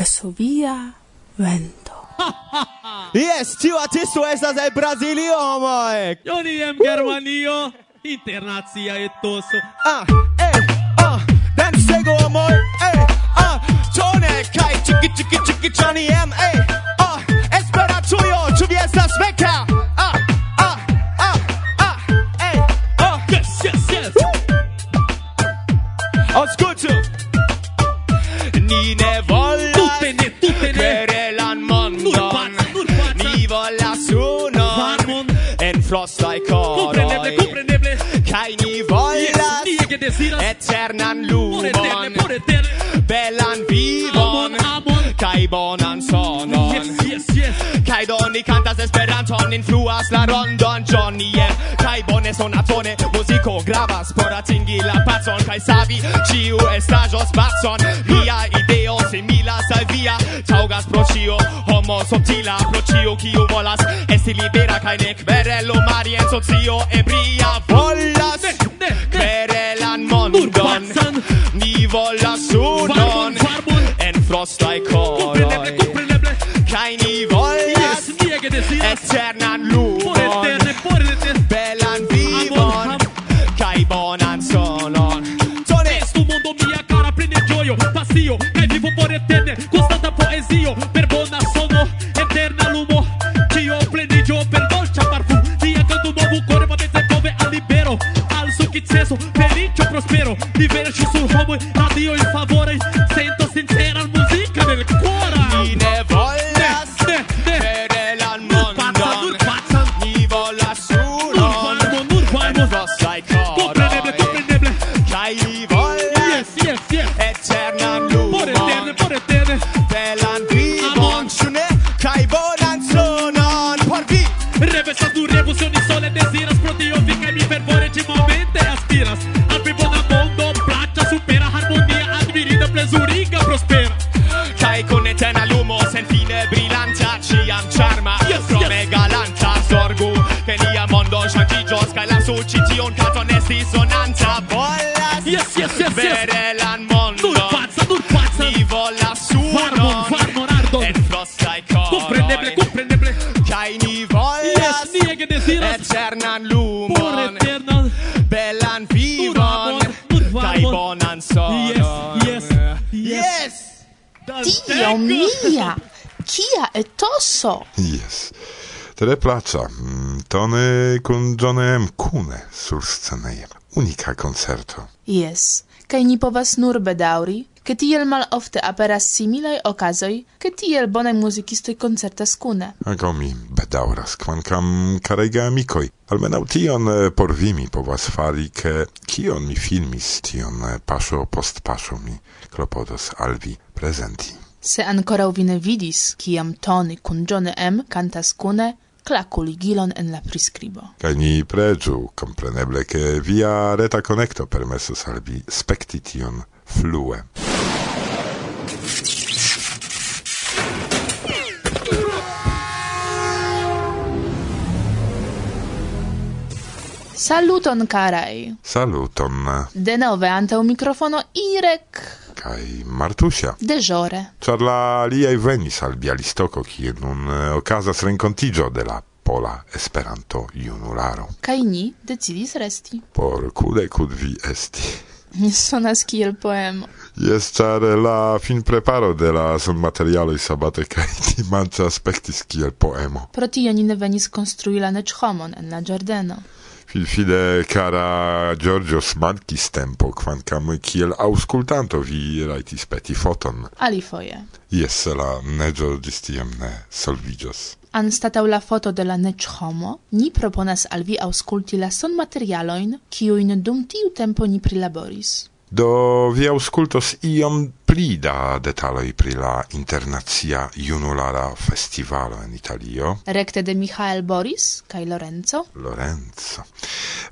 Varsovia vento. yes, tiu artisto estas el Brasilio, homoj. Oni em uh. Germanio, internacia etoso. Ah, eh, ah, dancego, homoj, eh, ah, tone, kai, chiki, chiki, chiki, Johnny M, eh, eternan lumon. belan vivon. kai bonan sonon. Kai do ni kantas esperanton influas la rondon Johnny yeah. kai bone sonatone musico gravas por atingi la pacon kai savi ciu estaĵo pacon via ideo similas al via. Taŭgas pro cio homo subtila. Pro cio kiu volas esti libera. Kai nek vere lumari en socio ebria sunon Varmon, En frost ai coroi. Compreneble, kai ni volas Yes, mie ege desiras Eternan lumon. Por eterne, por eterne Belan vivon kai bonan sonon. Tone tu mondo mia cara plene gioio Pasio, kai vivo por eterne Diverge sul homo, addio in favore. Sento sincera musica nel cuore. Fine volla ne, ne, ne. al mondo Pazza nur pazza Mi volla su Urbaimo, urbaimo Possa i coro Comprenneble, comprenneble C'hai volla Yes, yes, yes. Eterna Dio mia! Kia etoso! Yes. Tre placcia. Mm, tone con Johnem Kune sur sceneje. Unika concerto. Yes. Kaj ni povas nur bedauri, ke tiel mal ofte aperas similaj okazoj, ke tiel bonaj muzikistoj koncertas kune. Ankaŭ mi bedaŭras, kvankam karega amikoj. Almenaŭ tion eh, por vi mi povas fari, ke kion mi filmis, tion eh, paŝo post paŝo mi klopodos al vi prezenti. Se ancora vi ne vidis, ciam Tony cun John M. cantas cune, clacu ligilon en la prescribo. Kaj ni preĝu, kompreneble, ke via reta konekto permesos al vi spekti tion flue. Saluton, karaj! Saluton! Denove antaŭ mikrofono Irek! kaj Martusia. De jore. Char la aliai venis al Bialistoko, kie nun eh, okazas rencontigio de la Pola Esperanto junularo. Kaj ni decidis resti. Por kude kud vi esti. Sonas kiel poemo. Jes, ĉar la finpreparo de la sonmaterialoj sabate kaj dimanĉe aspektis kiel poemo. Pro tio ni ne venis konstrui la neĉ homon en la ĝardeno. Filfide, cara Georgios smankis tempo, quancam kiel auscultanto vi raitis peti foton. Alifoje. Jes, la neĝo ĝis tiam ne solviĝos. Anstataŭ la foto de la neĝhomo, ni proponas al vi aŭskulti la sonmaterialojn, kiujn dum tiu tempo ni prilaboris do vi auscultos iom pli da detaloj pri la internacia junulara festivalo en Italio. Rekte de Michael Boris kaj Lorenzo. Lorenzo.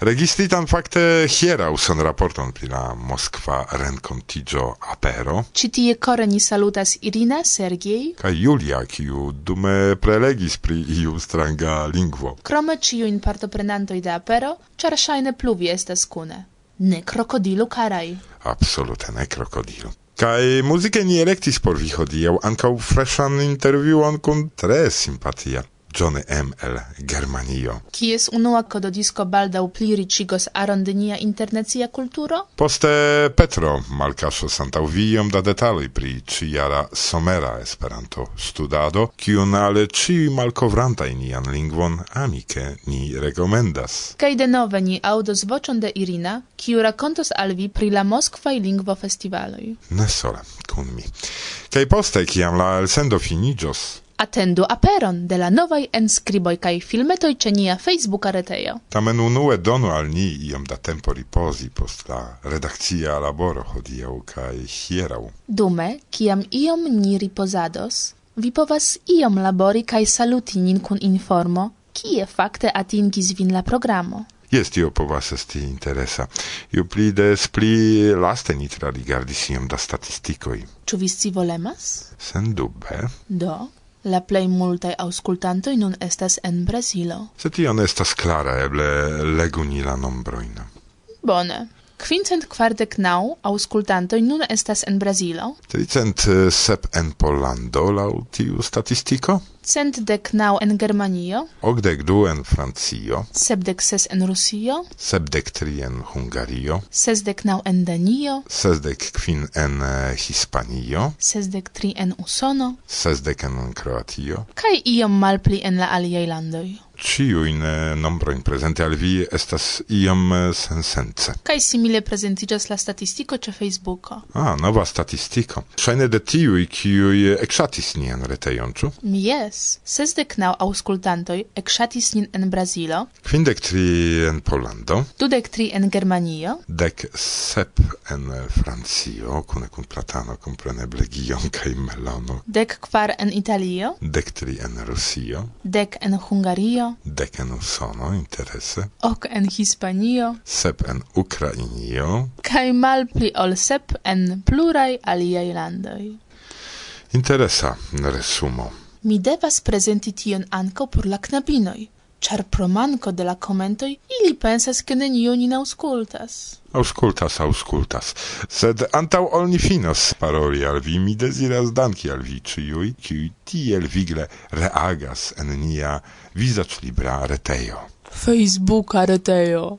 Registritan fakte hieraŭ son raporton pri la Moskva renkontiĝo apero. Ĉi tie kore ni salutas Irina Sergiej kaj Julia, kiu dume prelegis pri iu stranga lingvo. Krome ĉiujn partoprenantoj de apero, ĉar ŝajne pluvi estas kune ne krokodilu karaj. Absolute ne krokodilo. Kai muzike ni elektis por vi hodiaŭ ankaŭ freshan intervjuon kun tre simpatia Johnny M. el Germanio. Kies unua cododisco baldau pli ricigos aron de nia internacia kulturo? Poste Petro malcaso santau viom da detaloj pri ciara somera Esperanto studado, kiun ale ciui malkovrantaj nian lingvon amike ni rekomendas. Kaj denove ni aŭdos voĉon de Irina, kiu rakontos al vi pri la Moskvaj lingvo festivaloi. Ne sole kun mi. Kaj poste kiam la elsendo finiĝos, Atendu aperon de la novaj enskriboj kaj filmetoj ĉe nia Facebooka retejo. Tamen unue donu al ni iom da tempo ripozi post la redakcia laboro hodiaŭ kaj hieraŭ. Dume, kiam iom ni ripozados, vi povas iom labori kaj saluti nin kun informo, kie fakte atingis vin la programo. Jest io povas esti interesa. Io pli des pli laste ni trarigardis iom da statistikoj. Ču vi scivolemas? Sendube. Do? La plei multae auscultantoi nun estas en Brasilo. Se tion estas clara, eble legu ni la nombroin. Bone. Quincent quardec nau auscultantoi nun estas en Brasilo. Tricent eh, sep en Pollando, lau tiu statistico. Cent dec nau en Germanio. Ogdec du en Francio. Sepdec ses en Rusio. Sepdec tri en Hungario. Sesdec nau en Danio. Sesdec quin en eh, Hispanio. Sesdec tri en Usono. Sesdec en Croatio. Kai iom malpli en la aliei landoi ciuin eh, nombroin presente al vi estas iom eh, sensence. Kai simile prezentigas la statistiko ĉe Facebooko. Ah, nova statistiko. Shaine de tiuj, kiuj exatis nian retejon, ĉu? yes. Sesdek naŭ aŭskultantoj exatis nin en Brazilo. Kvindek tri en Polando. Dudek tri en Germanio. Dek sep en Francio, kune kun platano, kompreneble gion kai melono. Dek kvar en Italio. Dek tri en Rusio. Dek en Hungario. Germanio, dek en Usono interese, ok en Hispanio, sep en Ukrainio, kaj malpli ol sep en pluraj aliaj landoj. Interesa resumo. Mi devas prezenti tion ankaŭ por la knabinoj, ĉar pro manko de la komentoj ili pensas ke nenio ni aŭskultas. Auscultas, auscultas. Sed antau ol ni finos paroli al vi, mi desiras danki al vi ciui, ciui tiel vigle reagas en nia visac libra reteio. Facebook areteo.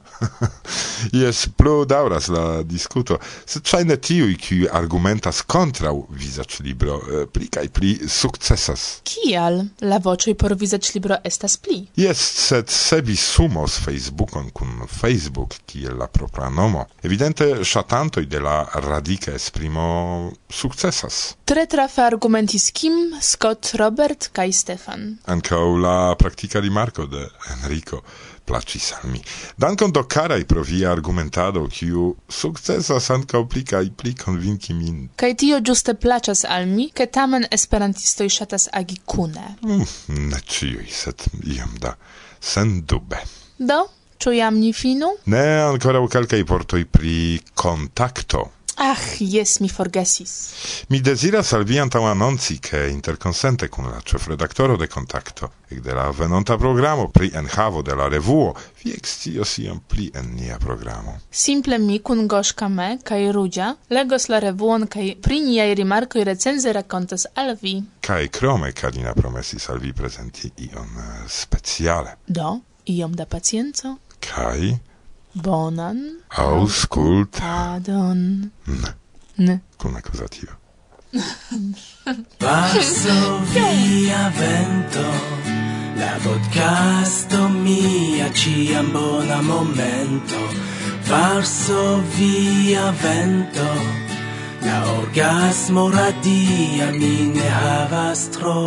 yes, plu dauras la discuto, sed chaine tiui qui argumentas kontraŭ vizaĝlibro, eh, pli cae pli successas. Kial? La voĉoj por vizaĝlibro estas pli. Yes, sed se vi sumos Facebookon kun Facebook, kiel la propra nomo esprimo. Evidente, shatantoi de la radika esprimo successas. Tre trafe argumentis Kim, Scott, Robert kai Stefan. Ancau la praktika Marco de Enrico placis al mi. Dankon do carai pro via argumentado, kiu successas ancau pli kaj pli convinci min. Kai tio giuste placas al mi, ke tamen esperantistoi shatas agi kune. Mm, ne ciui, sed iam da sendube. Do, Ĉu jam ni finu? Ne, ankoraŭ kelkaj vortoj pri kontakto. Ach, jes, mi forgesis. Mi desiras al vi antaŭ anonci ke interkonsente kun la ĉefredaktoro de Kontakto ekde la venonta programo pri enhavo de la revuo vi ekscios iom pli en nia programo. Simple mi kun Goŝka Me kaj Ruĝa legos la revuon kaj pri niaj rimarkoj recenze rakontos al vi. Kaj krome Kalina promesis al vi prezenti ion eh, speciale. Do, iom da pacienco kai bonan auscultadon. ne N. Con accusativa. Passo via vento, la podcasto mia ciam bona momento. Passo via vento, la orgasmo radia mi ne havas tro.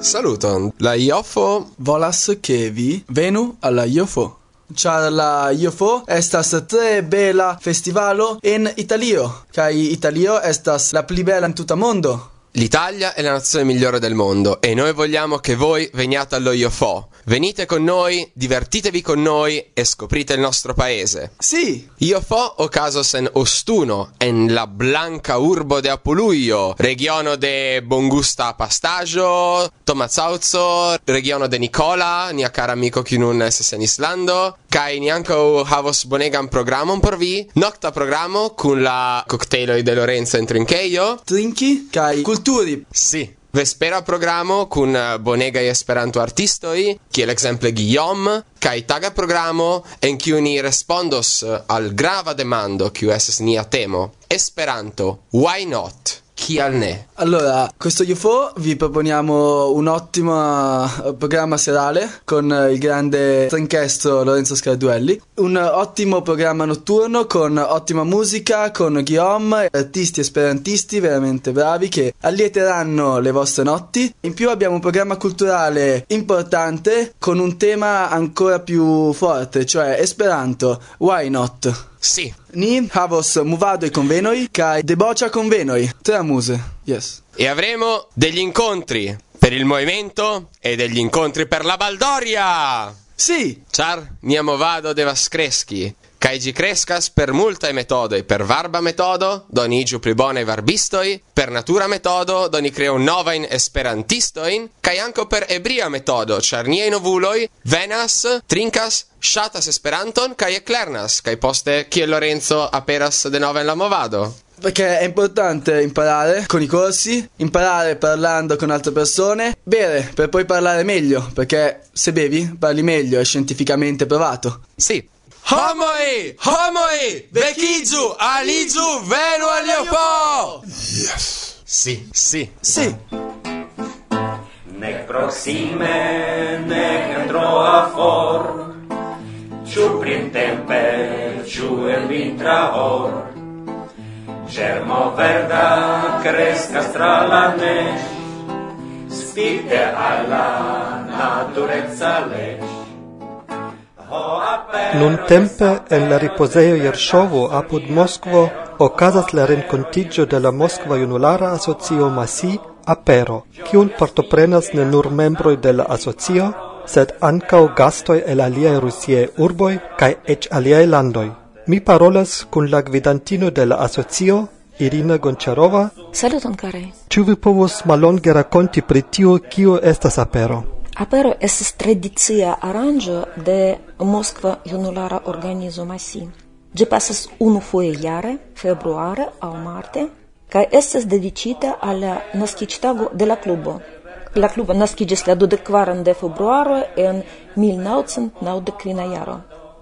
Saluton. La Iofo volas che vi venu alla Iofo. Char la IOFO estas tre bela festivalo en Italio, kai Italio estas la pli bela en tuta mondo. L'Italia è la nazione migliore del mondo e noi vogliamo che voi veniate allo IOFO. Venite con noi, divertitevi con noi e scoprite il nostro paese. Sì, IOFO ocasos en Ostuno, en la blanca urbo de Apuluio, regiono de Bongusta Pastaggio, Tomazauzo, regiono de Nicola, nia cara amico chi nun es en Islando, Kai ni anko havos bonegan programon por vi, nokta programo kun la kokteloj de Lorenzo en trinkejo, trinki kai kulturi. Si. Vespera programo kun bonega Esperanto artistoi, kiel ekzemple Guillaume, kai taga programo en kiu ni respondos eh, al grava demando kiu estas nia temo: Esperanto, why not? Kial ne? Allora, questo UFO vi proponiamo un ottimo eh, programma serale con eh, il grande trinkestro Lorenzo Scarduelli, un ottimo programma notturno con ottima musica, con Guillaume, artisti esperantisti veramente bravi che allieteranno le vostre notti. In più abbiamo un programma culturale importante con un tema ancora più forte, cioè Esperanto, why not? Si. Ni havos movado convenoi kai deboccia convenoi. Tre amuse. Yes. E avremo degli incontri per il movimento e degli incontri per la Baldoria. Sì. Char Niamovado de Creschi. Kaiji Crescas per multa e metodo e per varba metodo, doni igiu plibone varbistoi, per natura metodo, doni creo nova novain esperantistoin, kai anco per ebria metodo, charniei novuloi, venas, trincas, shatas esperanton, kai eclernas, kai poste chi kie Lorenzo aperas de noven la movado. Perché è importante imparare con i corsi, imparare parlando con altre persone, bere per poi parlare meglio, perché se bevi parli meglio, è scientificamente provato. Si. Homoi! Homoi! Vekizu! Alizu! Venu aliopo! Yes. Si, si. Sì, Nec proxime, nec androa for, ciu printempe, ciu en vintra or. germo verda crescas tra la nesh, spite alla naturezza lesh. Nun tempe en la riposeo Jerŝovo apud Moskvo okazas la renkontiĝo de la Moskva Junulara Asocio Masi Apero, kiun partoprenas ne nur membroj de la asocio, sed ankaŭ gastoj el aliaj rusiaj urboj kaj eĉ aliaj landoj. Mi parolas kun la gvidantino de la asocio, Irina Goncharova. Saluton, kare. Ĉu vi povos malonge rakonti pri tio, kio estas apero? Apero estas tradicia aranĝo de Moskva junulara organizo Masi. Ĝi pasas unufoje jare, februare aŭ marte, kaj estas dediĉita al la naskiĝtago de la klubo. La klubo naskiĝis la dudekkvaran de februaro en 1990 jaro.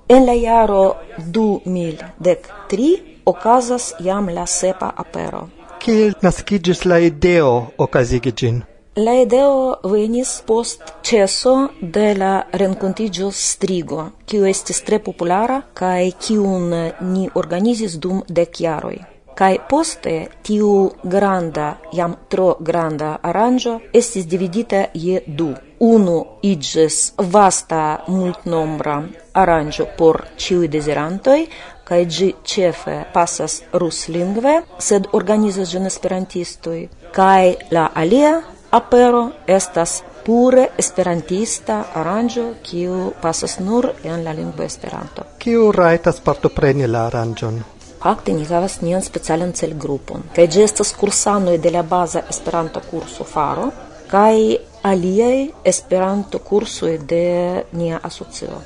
En la jaro 2013 okazas jam la sepa apero. Kiel naskiĝis la ideo okazigi ĝin? La ideo venis post ceso de la renkontigio strigo, kiu estis tre populara kaj kiun ni organizis dum dek jaroj. Kai poste tiu granda, jam tro granda aranĝo estis dividita je du. Unu iĝis vasta multnombra aranĝo por ĉiuj dezirantoj, kaj ĝi ĉefe pasas ruslingve, sed organizas ĝin esperantistoj. Kaj la alia apero estas pure esperantista aranĝo, kiu pasas nur en la lingvo Esperanto. Kiu rajtas partopreni la aranĝon? fakte ni havas nian specialan celgrupon kaj ĝi estas kursanoj de la baza Esperanto kurso faro kaj aliaj Esperanto kursoj de nia asocio.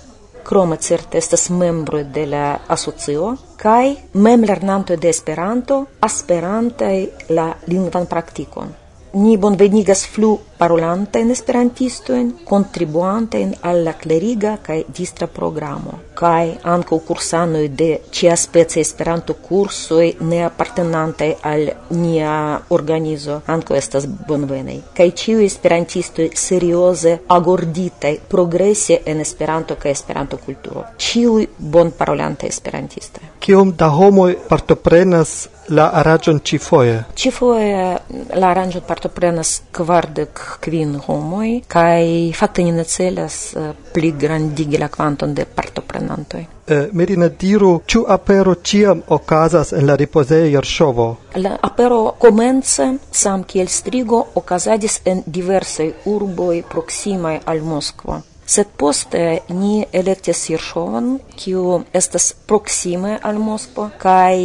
Krome certe estas membroj de la asocio kaj memlernantoj de Esperanto, aspirantaj la lingvan praktikon. Ni bonvenigas flu parolantajn esperantistojn, contribuante al la cleriga kaj distra programo, kaj ankaŭ kursanoj de ĉiaspecaj Esperanto-kursoj ne appartenante al nia organizo ankaŭ estas bonvenaj. Kaj ĉiuj esperantistoj serioze agorditaj progrese en Esperanto kaj Esperanto-kulturo. Ĉiuj bonparolantaj esperantistoj. Kiom da homoj partoprenas la aranĝon ĉifoje? Ĉifoje la aranĝon partoprenas kvardek kvin homoj kaj fakte ni ne celas eh, pligrandigi la kvanton de partoprenantoj. Eh, Merina diru, ĉu apero ĉiam okazas en la ripozejo Jerŝovo? La apero komence sam kiel strigo okazadis en diversaj urboj proksimaj al Moskvo sed poste ni electis Irshovan, kiu estas proxime al Moskvo kaj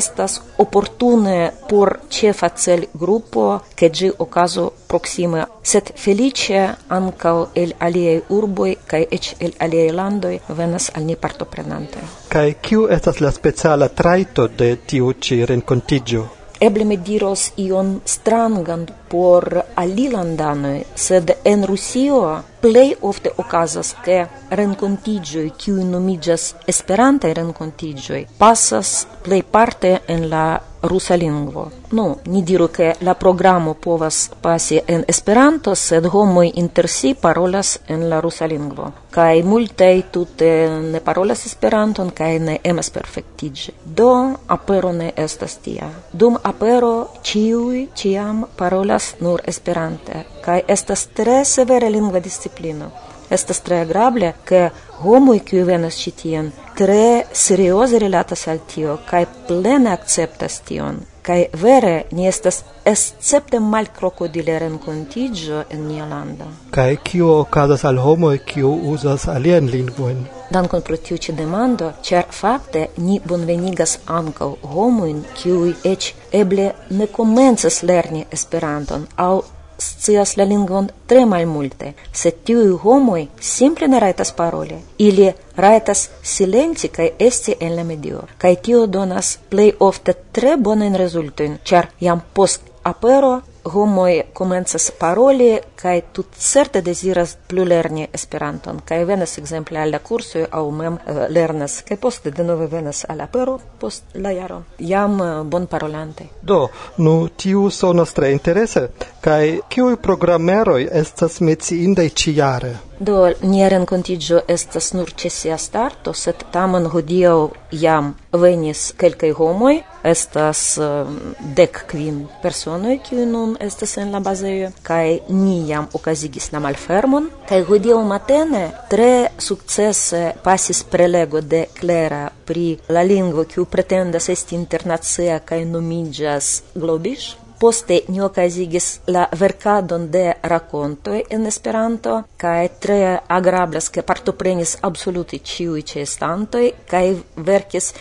estas oportune por ĉefa celgrupo, ke ĝi okazo proxime. sed feliĉe ankaŭ el aliaj urboj kaj eĉ el aliaj landoj venas al ni partoprenantoj. Kaj kiu estas la speciala trajto de tiu ĉi renkontiĝo? Eble mi diros ion strangan por alilandanoj, sed en Rusio plej ofte okazas, ke renkontiĝoj, kiuj nomiĝas Esperantaj renkontiĝoj, pasas plejparte en la rusa lingvo. Nu, ni diru ke la programo povas pasi en Esperanto, sed homoj inter si parolas en la rusa lingvo. Kaj multaj tute ne parolas Esperanton kaj ne emas perfektiĝi. Do apero ne estas tia. Dum apero ĉiuj ĉiam parolas nur Esperante kai estas tre severa lingva disciplino. Estas tre agrable, ke homo kiuj venas citien, tre serioze relatas al tio kai plene akceptas tion. Kai vere ni estas escepte malkrokodile renkontiĝo en nia lando. Kai kio okazas al homo kiu uzas alien lingvoin? Dankon pro tiu ci demando, ĉar fakte ni bonvenigas ankaŭ homojn kiuj eĉ eble ne komencas lerni Esperanton aŭ scias la lingvon tre malmulte, sed tiuj homoj simple ne rajtas paroli. Ili rajtas silenti kaj esti en la medio, kaj tio donas plej ofte tre bonajn rezultojn, ĉar jam post apero homoj komencas paroli kaj tut certe deziras plu lerni Esperanton kaj venas ekzemple al la kursoj aŭ mem eh, lernas kaj poste denove venas al apero post la jaro jam eh, bonparolante. Do, nu tiu sonas tre interese kaj kiuj programeroj estas menciindaj ĉijare? Do nia renkontigio estas nur ĉe sia starto, sed tamen hodiaŭ jam venis kelkaj homoj, estas ehm, dek kvin personoj, kiuj nun estas en la bazejo, kaj ni jam okazigis la malfermon. Kaj hodiaŭ matene tre sukcese pasis prelego de Klera pri la lingvo, kiu pretendas esti internacia kaj nomiĝas globish. Poste ni okazigis la verkadon de rakontoj en Esperanto kaj tre agrablas, ke partoprenis absolute ĉiuj ĉeestantoj kaj verkis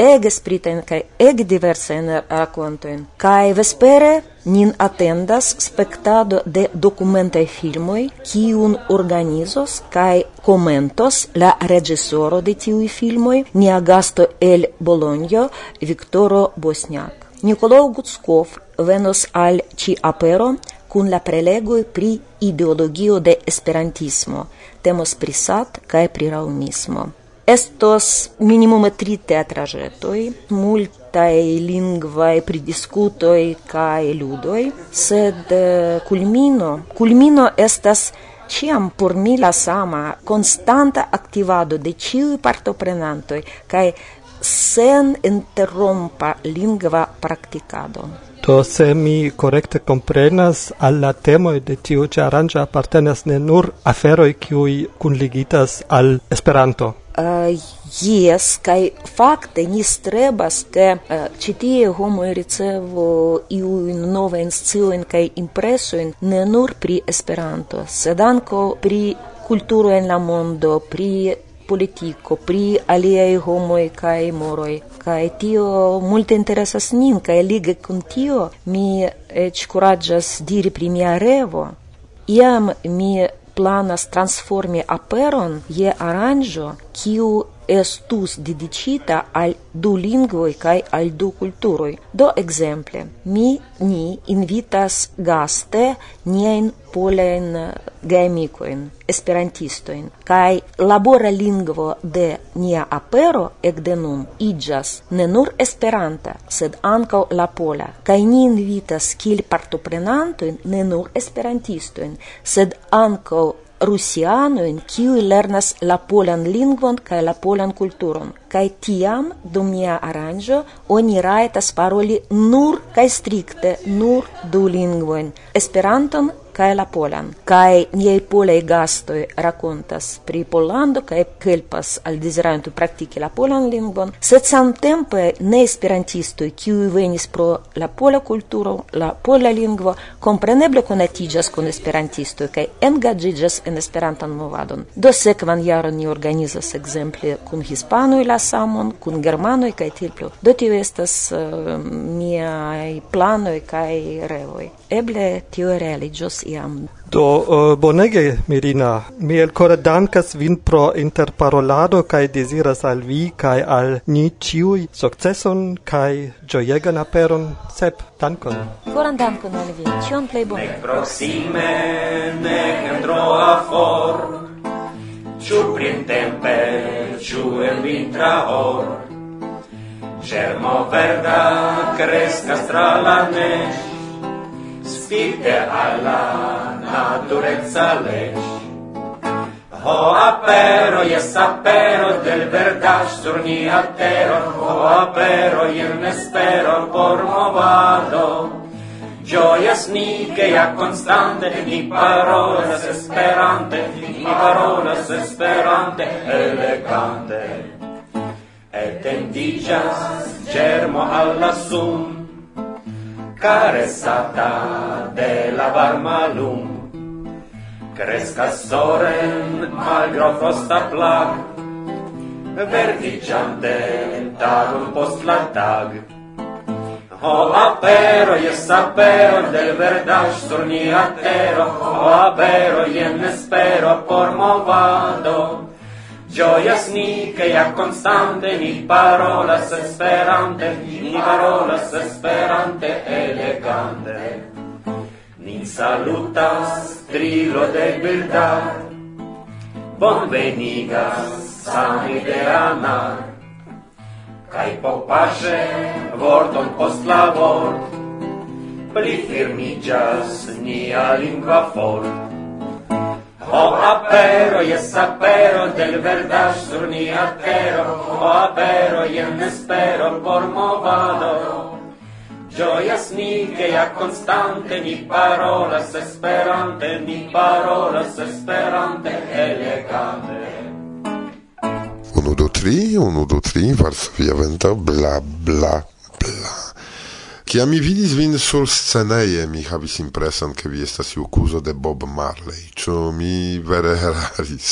ege spritajn kaj ege diversajn rakontojn. Kaj vespere nin atendas spektado de dokumentaj filmoj, kiun organizos kaj komentos la reĝisoro de tiuj filmoj, nia gasto el Bolonjo, Viktoro Bosniak. Nicolò Gutskov venos al ci apero kun la prelego pri ideologio de esperantismo, temos pri sat kaj pri raŭmismo. Estos minimume tri teatraĵetoj, multaj lingvaj pridiskutoj kaj ludoj, sed eh, kulmino, kulmino estas ciam por mi la sama, constanta activado de ciui partoprenantoi, cae sen interrompa lingva praktikadon. To se mi korekte komprenas al la temo de tiu ĉi aranĝo apartenas ne nur aferoj kiuj kunligitas al Esperanto. Uh, yes, kaj fakte ni strebas, ke uh, ĉi tie ricevo iu nova novajn sciojn kaj impresojn ne nur pri Esperanto, sed ankaŭ pri kulturo en la mondo, pri politico, pri aliei homoi cae moroi. Cae tio multe interesas nin, cae lige con tio mi ec curagias diri pri mia revo. Iam mi planas transformi aperon je aranjo, kiu estus dedicita al du lingvoi kaj al du kulturoj. Do ekzemple, mi ni invitas gaste nien polen eh, geamikojn, esperantistojn, kaj labora lingvo de nia apero ekde nun iĝas ne nur esperanta, sed ankaŭ la pola. Kaj ni invitas kiel partoprenantoin ne nur esperantistojn, sed ankaŭ rusianojn kiu lernas la polan lingvon kaj la polan kulturon. Kaj tiam dum nia aranĝo oni rajtas paroli nur kaj strikte nur du lingvojn. Esperanton kaj la polan. Kaj niaj polaj gastoj rakontas pri Pollando kaj helpas al deziranto praktiki la polan lingvon, sed samtempe ne esperantisto kiuj venis pro la pola kulturo, la pola lingvo, kompreneble konatiĝas kun esperantistoj kaj engaĝiĝas en esperantan movadon. Do sekvan jaron ni organizas ekzemple kun hispanoj la samon, kun germanoj kaj tiel plu. Do tio estas eh, uh, miaj planoj kaj revoj eble tio religios iam. Do uh, bonege Mirina, mi elkore dankas vin pro interparolado kaj deziras al vi kaj al ni ĉiuj sukceson kaj ĝojegan aperon. Sep dankon. Koran dankon al vi. Ĉion plej bone. Nek proksime, nek en droa for. Ĉu printempe, ĉu en vintra hor. Germo verda crescas tra la neĝ, spite alla naturezza legi. Ho apero, yes apero, del verdad turni altero, ho apero, yes ne spero, por movado. Gioias ni che a constante, ni parolas esperante, ni parolas esperante, elegante. Et tendicias germo alla sum, caressata della varmalum. cresca soren malgro frosta plag, verdiciante tagum post la tag. Ho apero, jes apero, del verdash sur atero, ho apero, jen espero por movado. Gioias ni, che a constante ni parolas esperante, ni parolas esperante elegante. Ni salutas trilo de birda, bonvenigas sani de anar, cae popace vorton post labor, pli firmigas nia lingua fort. O apero, yes apero, del verdad surni atero, o apero, yen espero por movado. Gioias ni che a constante ni parolas esperante, ni parolas esperante elegante. Uno, do, tri, uno, do, tri, Varsovia Venta, bla, bla, bla. Kia mi vidis vin sur sceneje, mi havis impreson, ke vi estas iu kuzo de Bob Marley. Ĉu mi vere eraris?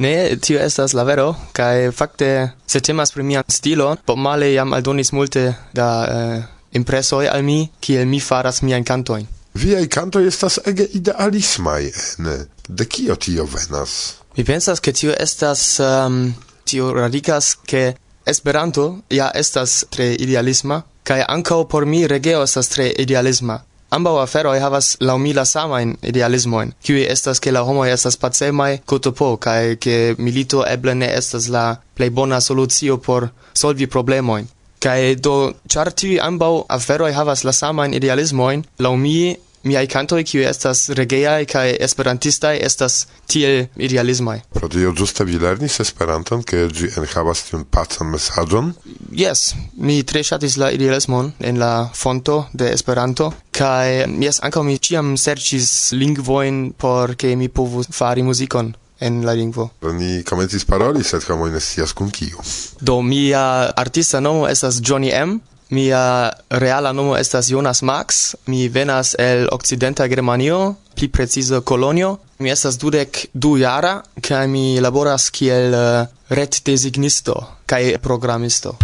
Ne, tio estas la vero, kaj fakte, se temas pri mia stilo, Bob Marley jam aldonis multe da eh, impresoj al mi, kiel mi faras miajn kantojn. Viaj kantoj estas ege idealismaj, ne? De kio tio venas? Mi pensas, ke tio estas... Um, tio radicas, ke Esperanto ja estas tre idealisma, kai ancau por mi regeo estas tre idealisma. Ambau aferoi havas laumila samain idealismoin, qui estas ke la homoi estas pacemai kutopo, kai ke milito eble ne estas la plei bona solucio por solvi problemoin. Kai do, char tivi ambau aferoi havas la samain idealismoin, laumi miai cantoi, kiu estas regeai kai esperantistai, estas tiel idealismai. Pro tio giusta vi lernis esperanton, ke gi enhavas tiun pacan mesaĝon? Yes, mi tre ŝatis la idealismon en la fonto de Esperanto, kai yes, ankaŭ mi ĉiam serĉis lingvojn por ke mi povu fari muzikon en la lingvo. Ni komencis paroli, sed homoj ne scias kun kiu. Do mia artista nomo estas Johnny M. Mia reala nomo estas Jonas Max, mi venas el Occidenta Germanio, pli precize Kolonio. Mi estas dudek du jara, kaj mi laboras kiel eh, ret designisto kaj programisto.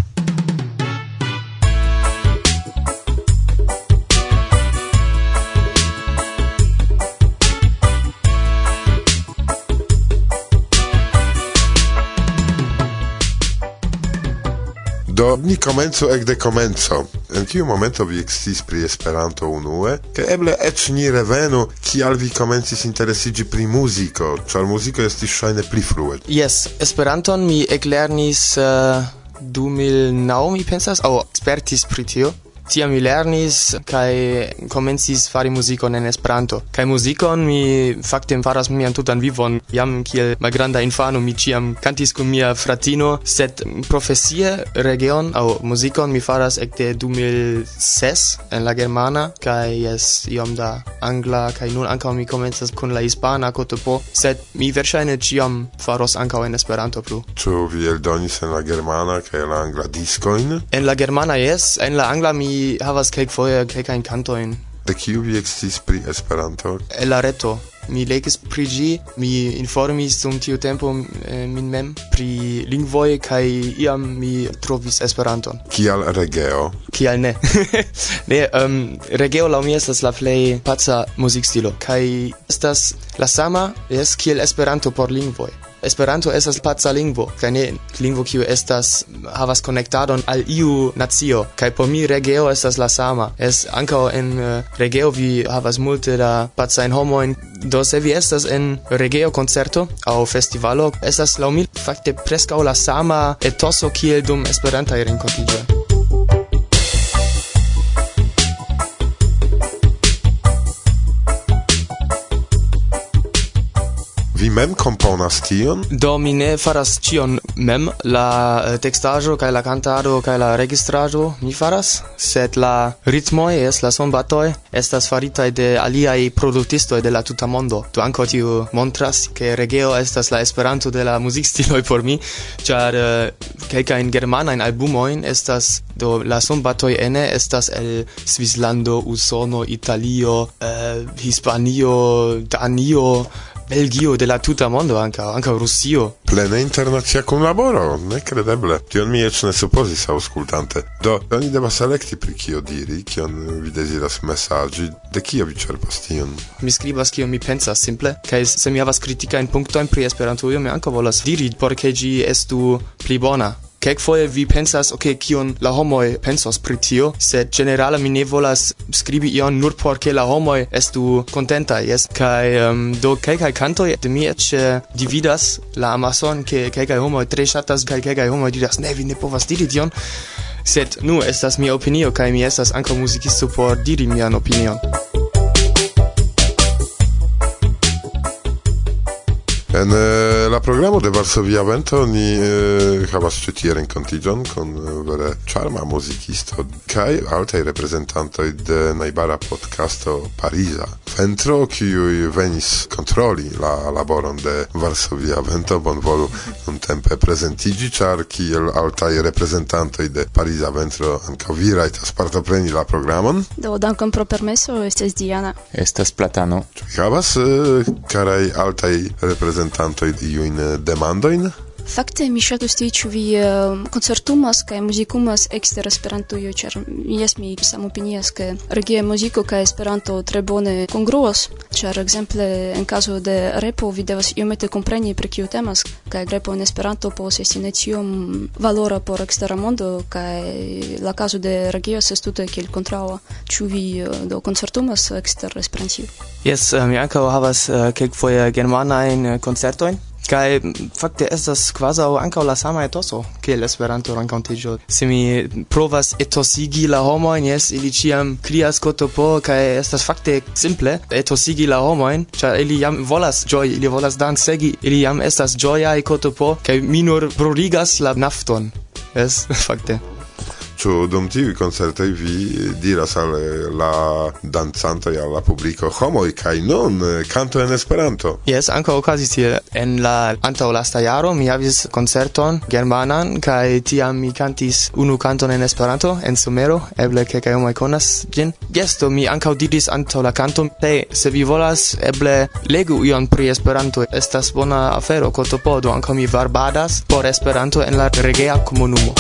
Do ni komencu ekde komenco. En tiu momento vi eksciis pri Esperanto unue, ke eble eĉ ni revenu kial vi komencis interesigi pri muziko, ĉar muziko estis ŝajne pli frue. Yes, Esperanton mi eklernis eh, uh, 2009, mi pensas, aŭ oh, spertis pri tio. Tia mi lernis kai komencis fari muzikon en Esperanto. kai muzikon mi fakte faras mian tutan vivon. Jam kiel malgranda infano mi ĉiam kantis kun mia fratino, sed profesie region aŭ muzikon mi faras ekde 2006 en la germana kai jes iom da angla kai nun ankaŭ mi komencas kun la hispana kotopo, sed mi verŝajne ĉiam faros ankaŭ en Esperanto plu. Ĉu vi eldonis en la germana kaj la angla diskojn? En la germana jes, en la angla mi mi havas kelkfoje kelkajn kantojn. De kiu vi eksciis pri Esperanto? El la reto. Mi legis pri ĝi, mi informis dum tiu tempo eh, min mem pri lingvoj kaj iam mi trovis Esperanton. Kial regeo? Kial ne? ne, um, regeo laŭ mi estas la plej paca muzikstilo kaj estas la sama, jes, kiel Esperanto por lingvoj. Esperanto estas paca lingvo, kaj ne lingvo kiu estas havas konektadon al iu nacio. Kaj por mi regeo estas la sama. Es ankaŭ en eh, regeo vi havas multe da pacajn homojn. Do se vi estas en regeo koncerto aŭ festivalo, estas laŭ mi fakte preskaŭ la sama etoso kiel dum Esperantaj renkontiĝoj. Vi mem komponas tion? Do mi ne faras ĉion mem, la eh, tekstaĵo kaj la kantado kaj la registraĵo mi faras, sed la ritmoj es la sonbatoj estas faritaj de aliaj produktistoj de la tuta mondo. Do ankaŭ tiu montras ke Regeo estas la Esperanto de la muzikstiloj por mi, ĉar eh, kelkajn germanajn albumojn estas do la sonbatoj ene estas el Svislando, Usono, Italio, uh, Hispanio, Danio, Belgio de la tuta mondo anca anca Russio plena internacia collaboro, nekredeble tion mi eĉ ne supozis auscultante do oni devas elekti pri kio diri kion vi desiras messaggi de kio vi cerpas tion? Mi skribas kion mi pensas simple. Kai se mi havas kritikajn punktojn pri Esperantujo mi ankaŭ volas diri por ke gi estu pli bona. Kelkfoje vi pensas, ok, kion la homoj pensos pri tio, sed generale mi ne volas skribi ion nur por ke la homoj estu kontenta, jes? Kaj um, do kelkaj kantoj de mi eĉ eh, dividas la amason, ke kelkaj homoj tre ŝatas kaj kelkaj homoj diras, ne, vi ne povas diri tion, sed nu estas mia opinio kaj mi estas ankaŭ muzikisto por diri mian opinion. En eh, la programo de Varsovia Vento ni eh, havas ĉi tie renkontiĝon kun eh, vere ĉarma muzikisto kaj altaj reprezentantoj de najbara podcasto Pariza. Ventro, kiuj venis kontroli la laboron de Varsovia Vento, bonvolu nuntempe prezentiĝi, ĉar kiel altaj reprezentantoj de Pariza Ventro ankaŭ vi rajtas partopreni la programon. Do, dankon pro permeso, estas Diana. Estas Platano. Ĉu vi havas eh, karaj altaj reprezentantoj reprezentanto iujn demandoin? Fakte mi ŝatus tii ĉu vi eh, koncertumas kaj muzikumas ekster Esperantujo, ĉar jes mi samopinias ke regia muziko kaj Esperanto tre bone kongruas, ĉar ekzemple en kazo de repo vi devas iomete kompreni pri kiu temas kaj repo en Esperanto povas esti ne tiom valora por ekstera mondo kaj la kazo de regio estas tute kiel kontraŭa. Ĉu vi eh, do koncertumas ekster Esperantio? Jes, eh, mi ankaŭ havas kelkfoje germanajn koncertojn. Kai fakte estas quasi ankaŭ la sama etoso kiel Esperanto renkontiĝo. Se mi provas etosigi la homojn, jes, ili ĉiam krias kotopo kaj estas fakte simple etosigi la homojn, ĉar ili jam volas ĝoji, ili volas dancegi, ili jam estas ĝojaj kotopo kaj mi nur brorigas la nafton. Jes, fakte. Ĉu dum tiuj koncertoj vi diras al la dancantoj al la publiko homoj kaj nun kanto en Esperanto? Jes, ankaŭ okazis tiel. En la antaŭlasta jaro mi havis koncerton germanan kaj tiam mi kantis unu kanton en Esperanto en somero, eble kelkaj homoj konas ĝin. Jes, do mi ankaŭ diris antaŭ la kanto, hej, se vi volas, eble legu ion pri Esperanto, estas bona afero, kotopodo, ankaŭ mi varbadas por Esperanto en la regea komunumo.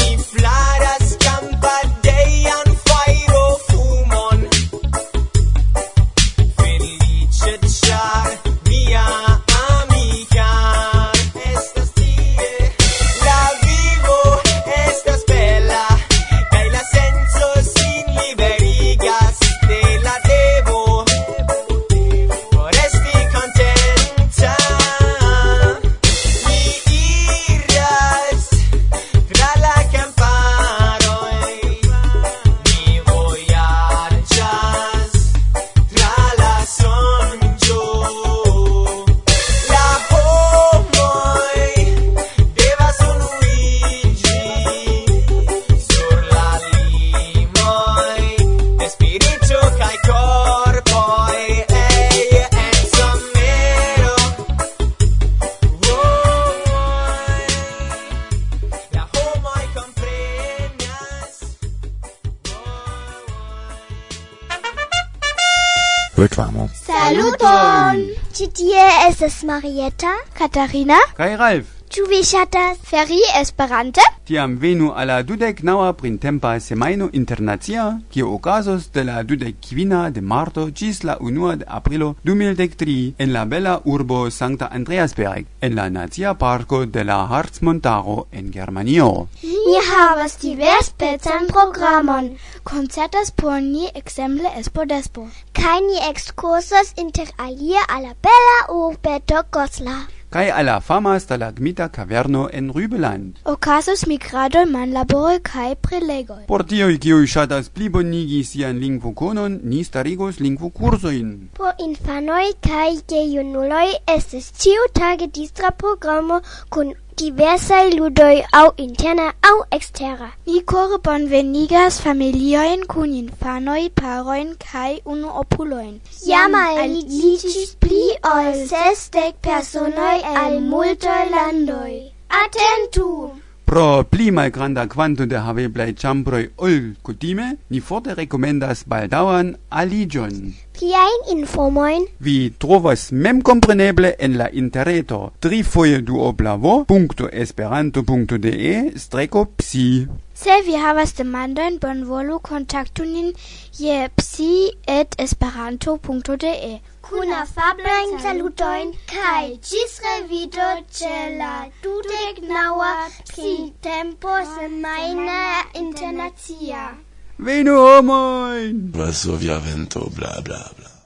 Reklamo. Saluton! Ci tie estas Marietta, Katharina, Kai Ralf, Ĉu vi ŝatas feri Esperante? Tiam venu al la dudek naŭa printempa semajno internacia, kio okazos de la dudek kvina de marto ĝis la unua de aprilo 2003 en la bela urbo Sankta Andreasberg en la nacia parko de la Harzmontaro en Germanio. Ni havas diverspecan programon, koncertas por ni ekzemple Espodespo, kaj ni ekskursas inter alie al la bela urbeto Goslar kai alla fama stalagmita kaverno en Rübeland. Okazos migradoj, manlaboroj kaj prelegoj. Por tioj, kiuj ŝatas plibonigi sian lingvokonon, ni starigos lingvokursojn. Por infanoj kaj gejunuloj estas ĉiutage distra programo kun diversaj ludoj aŭ interna aŭ ekstera. Ni kore bonvenigas familiojn kun infanoj, parojn kaj unuopulojn. Jam aliĝis pli ol sesdek personoj al multaj landoj. Atentu! Pro pli malgranda quanto de haveblaj ĉambroj ol kutime, ni forte rekomendas baldaŭan aliĝon. Kiajn informojn vi trovas memkompreneble en la interreto trifoje-duoblavo.esperanto.de streko psi. Se vi havas demandojn, bonvolu kontaktu nin je psi@esperanto.de. Kun afablajn salutojn kaj ĝis revido ĉe la dudek naŭa psi-tempo semajna internacia. Venu homoin! Varsovia vento, bla bla bla.